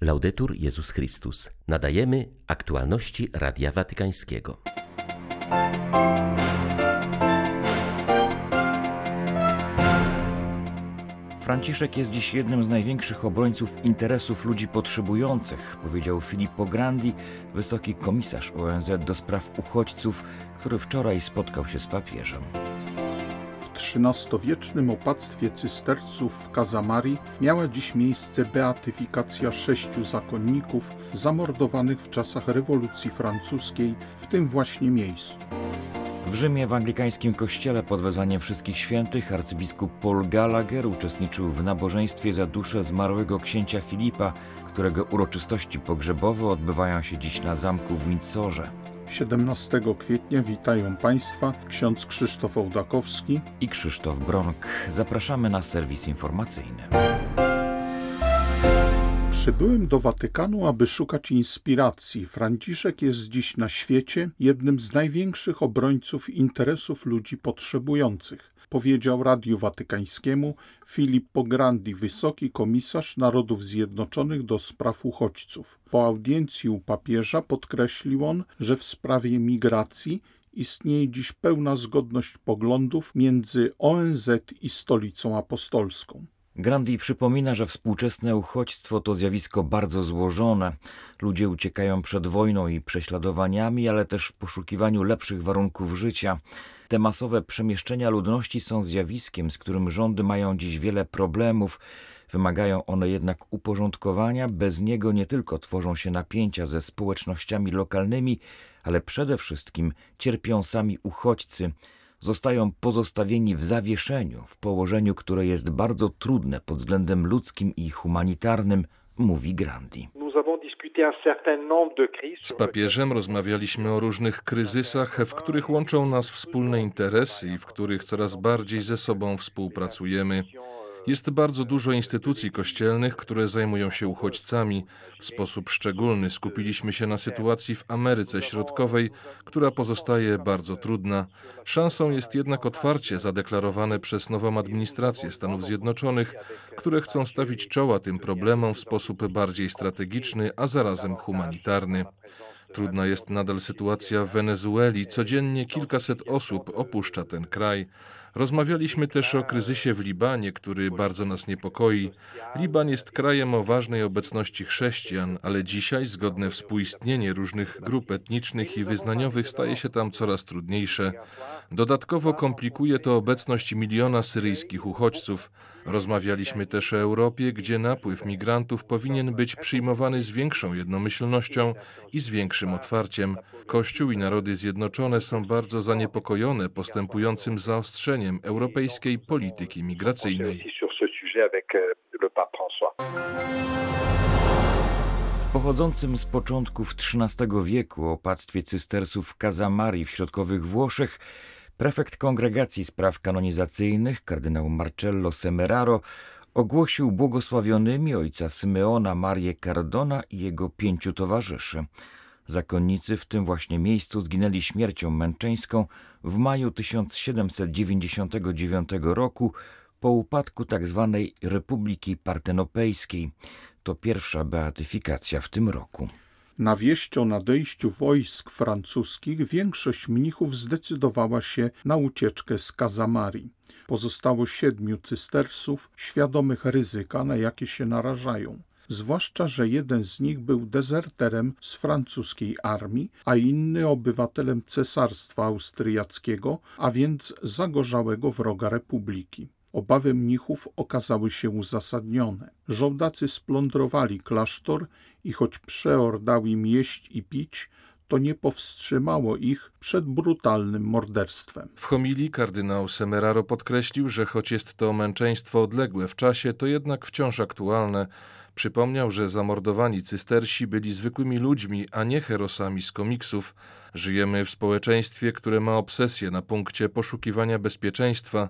Laudetur Jezus Chrystus. Nadajemy aktualności Radia Watykańskiego. Franciszek jest dziś jednym z największych obrońców interesów ludzi potrzebujących, powiedział Filippo Grandi, wysoki komisarz ONZ do spraw uchodźców, który wczoraj spotkał się z papieżem. XIII-wiecznym opactwie cysterców w Kazamari miała dziś miejsce beatyfikacja sześciu zakonników zamordowanych w czasach rewolucji francuskiej w tym właśnie miejscu. W Rzymie w anglikańskim kościele pod wezwaniem wszystkich świętych arcybiskup Paul Gallagher uczestniczył w nabożeństwie za duszę zmarłego księcia Filipa, którego uroczystości pogrzebowe odbywają się dziś na zamku w Windsorze. 17 kwietnia witają Państwa ksiądz Krzysztof Ołdakowski i Krzysztof Bronk. Zapraszamy na serwis informacyjny. Przybyłem do Watykanu, aby szukać inspiracji. Franciszek jest dziś na świecie jednym z największych obrońców interesów ludzi potrzebujących, powiedział Radiu Watykańskiemu Filippo Grandi, wysoki komisarz Narodów Zjednoczonych do spraw uchodźców. Po audiencji u papieża podkreślił on, że w sprawie migracji istnieje dziś pełna zgodność poglądów między ONZ i Stolicą Apostolską. Grandi przypomina, że współczesne uchodźstwo to zjawisko bardzo złożone. Ludzie uciekają przed wojną i prześladowaniami, ale też w poszukiwaniu lepszych warunków życia. Te masowe przemieszczenia ludności są zjawiskiem, z którym rządy mają dziś wiele problemów. Wymagają one jednak uporządkowania, bez niego nie tylko tworzą się napięcia ze społecznościami lokalnymi, ale przede wszystkim cierpią sami uchodźcy zostają pozostawieni w zawieszeniu, w położeniu, które jest bardzo trudne pod względem ludzkim i humanitarnym, mówi Grandi. Z papieżem rozmawialiśmy o różnych kryzysach, w których łączą nas wspólne interesy i w których coraz bardziej ze sobą współpracujemy. Jest bardzo dużo instytucji kościelnych, które zajmują się uchodźcami. W sposób szczególny skupiliśmy się na sytuacji w Ameryce Środkowej, która pozostaje bardzo trudna. Szansą jest jednak otwarcie zadeklarowane przez nową administrację Stanów Zjednoczonych, które chcą stawić czoła tym problemom w sposób bardziej strategiczny, a zarazem humanitarny. Trudna jest nadal sytuacja w Wenezueli. Codziennie kilkaset osób opuszcza ten kraj. Rozmawialiśmy też o kryzysie w Libanie, który bardzo nas niepokoi. Liban jest krajem o ważnej obecności chrześcijan, ale dzisiaj zgodne współistnienie różnych grup etnicznych i wyznaniowych staje się tam coraz trudniejsze. Dodatkowo komplikuje to obecność miliona syryjskich uchodźców. Rozmawialiśmy też o Europie, gdzie napływ migrantów powinien być przyjmowany z większą jednomyślnością i z większym otwarciem. Kościół i narody zjednoczone są bardzo zaniepokojone postępującym zaostrzeniem europejskiej polityki migracyjnej. W pochodzącym z początków XIII wieku opactwie cystersów w Kazamari w środkowych Włoszech Prefekt Kongregacji Spraw Kanonizacyjnych, kardynał Marcello Semeraro, ogłosił błogosławionymi ojca Symeona Marię Cardona i jego pięciu towarzyszy. Zakonnicy w tym właśnie miejscu zginęli śmiercią męczeńską w maju 1799 roku po upadku tzw. Tak Republiki Partenopejskiej. To pierwsza beatyfikacja w tym roku. Na wieść o nadejściu wojsk francuskich większość mnichów zdecydowała się na ucieczkę z Kazamari. Pozostało siedmiu cystersów, świadomych ryzyka, na jakie się narażają. Zwłaszcza, że jeden z nich był dezerterem z francuskiej armii, a inny obywatelem cesarstwa austriackiego, a więc zagorzałego wroga republiki. Obawy mnichów okazały się uzasadnione. Żołdacy splądrowali klasztor i choć przeor dał im jeść i pić, to nie powstrzymało ich przed brutalnym morderstwem. W homilii kardynał Semeraro podkreślił, że choć jest to męczeństwo odległe w czasie, to jednak wciąż aktualne. Przypomniał, że zamordowani cystersi byli zwykłymi ludźmi, a nie herosami z komiksów. Żyjemy w społeczeństwie, które ma obsesję na punkcie poszukiwania bezpieczeństwa.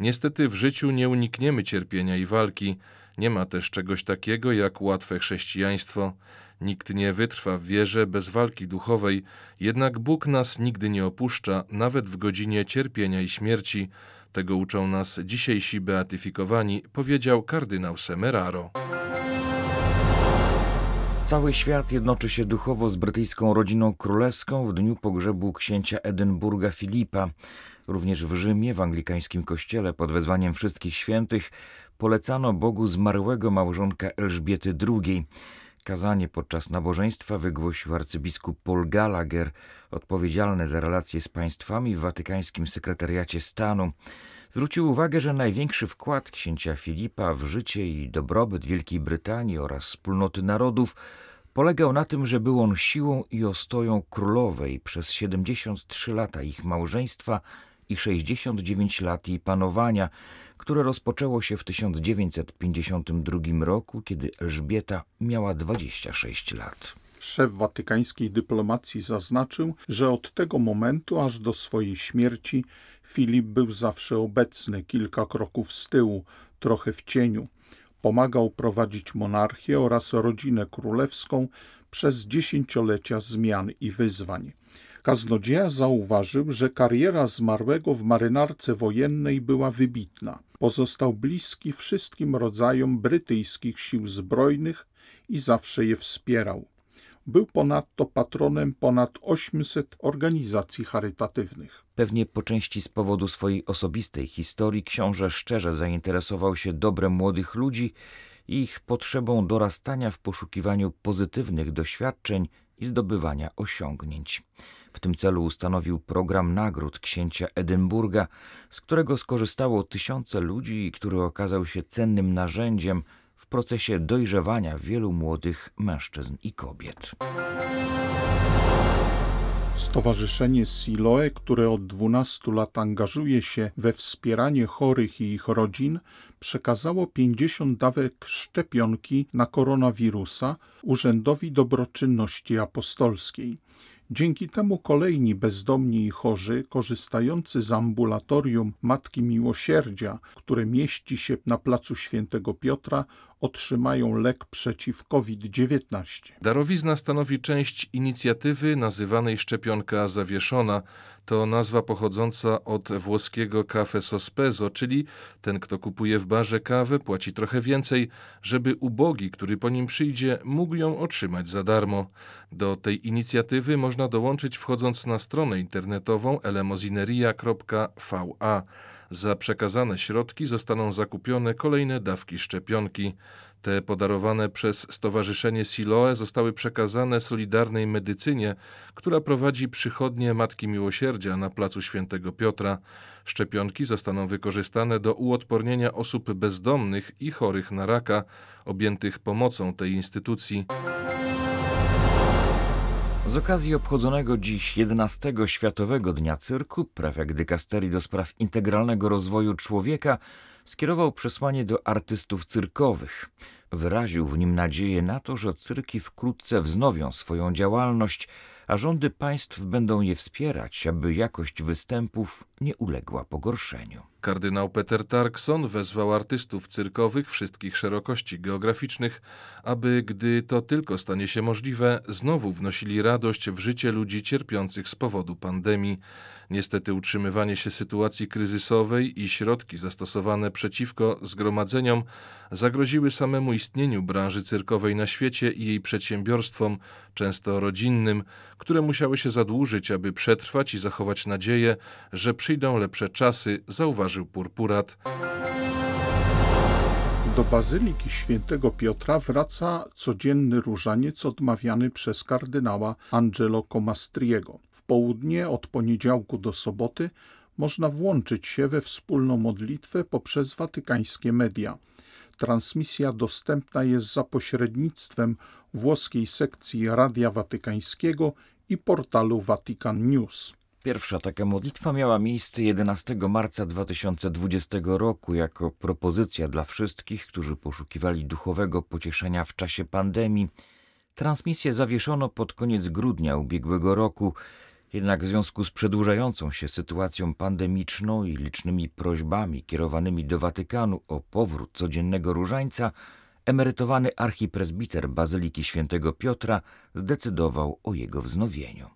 Niestety w życiu nie unikniemy cierpienia i walki. Nie ma też czegoś takiego jak łatwe chrześcijaństwo. Nikt nie wytrwa w wierze bez walki duchowej, jednak Bóg nas nigdy nie opuszcza, nawet w godzinie cierpienia i śmierci. Tego uczą nas dzisiejsi beatyfikowani, powiedział kardynał Semeraro. Cały świat jednoczy się duchowo z brytyjską rodziną królewską w dniu pogrzebu księcia Edynburga Filipa. Również w Rzymie, w anglikańskim kościele, pod wezwaniem wszystkich świętych, polecano Bogu zmarłego małżonka Elżbiety II. Kazanie podczas nabożeństwa wygłosił arcybiskup Paul Gallagher, odpowiedzialny za relacje z państwami w watykańskim sekretariacie stanu. Zwrócił uwagę, że największy wkład księcia Filipa w życie i dobrobyt Wielkiej Brytanii oraz wspólnoty narodów polegał na tym, że był on siłą i ostoją królowej przez 73 lata ich małżeństwa i 69 lat jej panowania, które rozpoczęło się w 1952 roku, kiedy Elżbieta miała 26 lat. Szef watykańskiej dyplomacji zaznaczył, że od tego momentu aż do swojej śmierci Filip był zawsze obecny, kilka kroków z tyłu, trochę w cieniu. Pomagał prowadzić monarchię oraz rodzinę królewską przez dziesięciolecia zmian i wyzwań. Kaznodzieja zauważył, że kariera zmarłego w marynarce wojennej była wybitna. Pozostał bliski wszystkim rodzajom brytyjskich sił zbrojnych i zawsze je wspierał. Był ponadto patronem ponad 800 organizacji charytatywnych. Pewnie po części z powodu swojej osobistej historii książę szczerze zainteresował się dobrem młodych ludzi i ich potrzebą dorastania w poszukiwaniu pozytywnych doświadczeń i zdobywania osiągnięć. W tym celu ustanowił program nagród księcia Edynburga, z którego skorzystało tysiące ludzi i który okazał się cennym narzędziem w procesie dojrzewania wielu młodych mężczyzn i kobiet. Stowarzyszenie Siloe, które od 12 lat angażuje się we wspieranie chorych i ich rodzin, przekazało 50 dawek szczepionki na koronawirusa Urzędowi Dobroczynności Apostolskiej. Dzięki temu kolejni bezdomni i chorzy, korzystający z ambulatorium Matki Miłosierdzia, które mieści się na placu Świętego Piotra, otrzymają lek przeciw COVID-19. Darowizna stanowi część inicjatywy nazywanej Szczepionka Zawieszona. To nazwa pochodząca od włoskiego cafe sospeso, czyli ten, kto kupuje w barze kawę, płaci trochę więcej, żeby ubogi, który po nim przyjdzie, mógł ją otrzymać za darmo. Do tej inicjatywy można dołączyć wchodząc na stronę internetową elemozineria.va. Za przekazane środki zostaną zakupione kolejne dawki szczepionki. Te podarowane przez Stowarzyszenie Siloe zostały przekazane Solidarnej Medycynie, która prowadzi przychodnie Matki Miłosierdzia na placu Świętego Piotra. Szczepionki zostaną wykorzystane do uodpornienia osób bezdomnych i chorych na raka, objętych pomocą tej instytucji. Z okazji obchodzonego dziś 11 Światowego Dnia Cyrku, prefekt dykasterii do spraw integralnego rozwoju człowieka skierował przesłanie do artystów cyrkowych. Wyraził w nim nadzieję na to, że cyrki wkrótce wznowią swoją działalność, a rządy państw będą je wspierać, aby jakość występów nie uległa pogorszeniu. Kardynał Peter Tarkson wezwał artystów cyrkowych wszystkich szerokości geograficznych, aby, gdy to tylko stanie się możliwe, znowu wnosili radość w życie ludzi cierpiących z powodu pandemii. Niestety utrzymywanie się sytuacji kryzysowej i środki zastosowane przeciwko zgromadzeniom zagroziły samemu istnieniu branży cyrkowej na świecie i jej przedsiębiorstwom, często rodzinnym, które musiały się zadłużyć, aby przetrwać i zachować nadzieję, że przyjdą lepsze czasy, zauważył Purpurat. Do Bazyliki Świętego Piotra wraca codzienny różaniec odmawiany przez kardynała Angelo Comastriego. W południe od poniedziałku do soboty można włączyć się we wspólną modlitwę poprzez watykańskie media. Transmisja dostępna jest za pośrednictwem włoskiej sekcji Radia Watykańskiego i portalu Vatican News. Pierwsza taka modlitwa miała miejsce 11 marca 2020 roku jako propozycja dla wszystkich, którzy poszukiwali duchowego pocieszenia w czasie pandemii. Transmisję zawieszono pod koniec grudnia ubiegłego roku, jednak w związku z przedłużającą się sytuacją pandemiczną i licznymi prośbami kierowanymi do Watykanu o powrót codziennego różańca, emerytowany archipresbiter Bazyliki Świętego Piotra zdecydował o jego wznowieniu.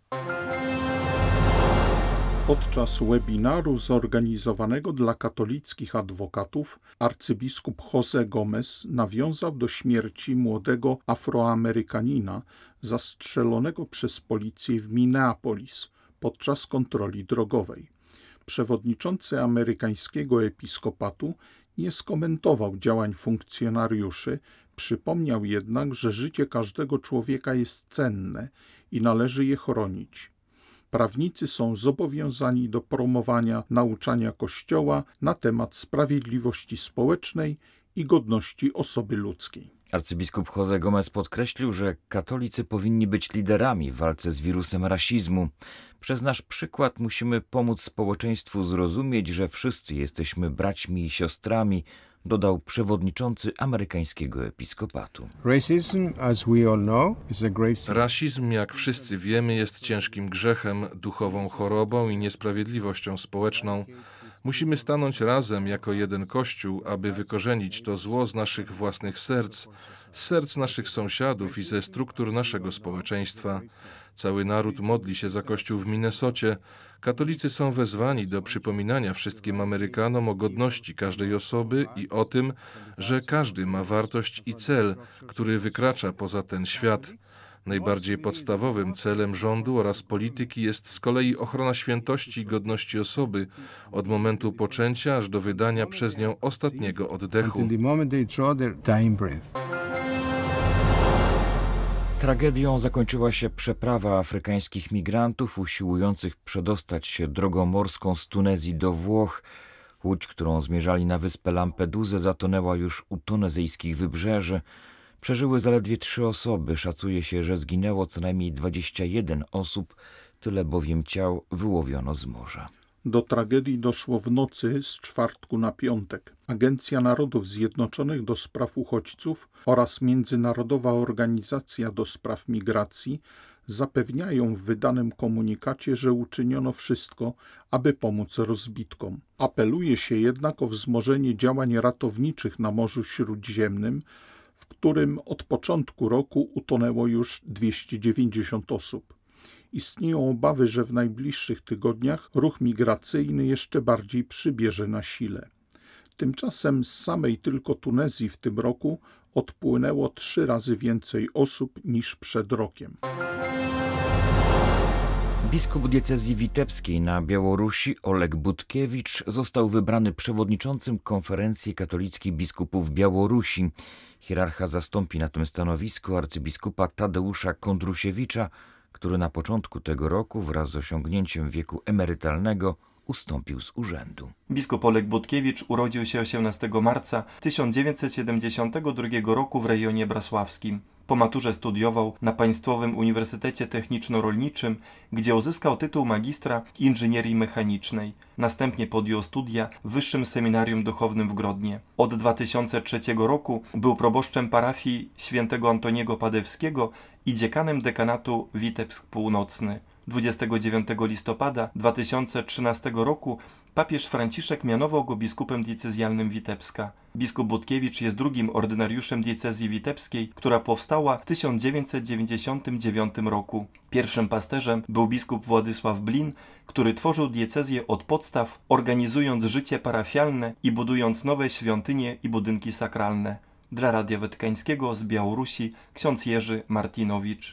Podczas webinaru zorganizowanego dla katolickich adwokatów arcybiskup Jose Gomez nawiązał do śmierci młodego Afroamerykanina zastrzelonego przez policję w Minneapolis podczas kontroli drogowej. Przewodniczący amerykańskiego episkopatu nie skomentował działań funkcjonariuszy, przypomniał jednak, że życie każdego człowieka jest cenne i należy je chronić. Prawnicy są zobowiązani do promowania nauczania Kościoła na temat sprawiedliwości społecznej i godności osoby ludzkiej. Arcybiskup Jose Gomez podkreślił, że katolicy powinni być liderami w walce z wirusem rasizmu. Przez nasz przykład musimy pomóc społeczeństwu zrozumieć, że wszyscy jesteśmy braćmi i siostrami, dodał przewodniczący amerykańskiego episkopatu. Rasizm, jak wszyscy wiemy, jest ciężkim grzechem, duchową chorobą i niesprawiedliwością społeczną. Musimy stanąć razem jako jeden Kościół, aby wykorzenić to zło z naszych własnych serc, z serc naszych sąsiadów i ze struktur naszego społeczeństwa. Cały naród modli się za Kościół w Minnesocie. Katolicy są wezwani do przypominania wszystkim Amerykanom o godności każdej osoby i o tym, że każdy ma wartość i cel, który wykracza poza ten świat. Najbardziej podstawowym celem rządu oraz polityki jest z kolei ochrona świętości i godności osoby od momentu poczęcia aż do wydania przez nią ostatniego oddechu. Tragedią zakończyła się przeprawa afrykańskich migrantów usiłujących przedostać się drogą morską z Tunezji do Włoch. Łódź, którą zmierzali na wyspę Lampedusę, zatonęła już u tunezyjskich wybrzeży. Przeżyły zaledwie trzy osoby. Szacuje się, że zginęło co najmniej 21 osób, tyle bowiem ciał wyłowiono z morza. Do tragedii doszło w nocy z czwartku na piątek. Agencja Narodów Zjednoczonych do spraw uchodźców oraz Międzynarodowa Organizacja do spraw migracji zapewniają w wydanym komunikacie, że uczyniono wszystko, aby pomóc rozbitkom. Apeluje się jednak o wzmożenie działań ratowniczych na Morzu Śródziemnym, w którym od początku roku utonęło już 290 osób. Istnieją obawy, że w najbliższych tygodniach ruch migracyjny jeszcze bardziej przybierze na sile. Tymczasem z samej tylko Tunezji w tym roku odpłynęło trzy razy więcej osób niż przed rokiem. Biskup diecezji witebskiej na Białorusi Oleg Budkiewicz został wybrany przewodniczącym konferencji katolickich biskupów Białorusi. Hierarcha zastąpi na tym stanowisku arcybiskupa Tadeusza Kondrusiewicza, który na początku tego roku wraz z osiągnięciem wieku emerytalnego ustąpił z urzędu. Biskup Oleg Budkiewicz urodził się 18 marca 1972 roku w rejonie brasławskim. Po maturze studiował na Państwowym Uniwersytecie Techniczno-Rolniczym, gdzie uzyskał tytuł magistra inżynierii mechanicznej. Następnie podjął studia w Wyższym Seminarium Duchownym w Grodnie. Od 2003 roku był proboszczem parafii świętego Antoniego Padewskiego i dziekanem dekanatu Witebsk Północny. 29 listopada 2013 roku papież Franciszek mianował go biskupem diecezjalnym Witebska. Biskup Budkiewicz jest drugim ordynariuszem diecezji witebskiej, która powstała w 1999 roku. Pierwszym pasterzem był biskup Władysław Blin, który tworzył diecezję od podstaw, organizując życie parafialne i budując nowe świątynie i budynki sakralne. Dla Radia Watykańskiego z Białorusi ksiądz Jerzy Martinowicz.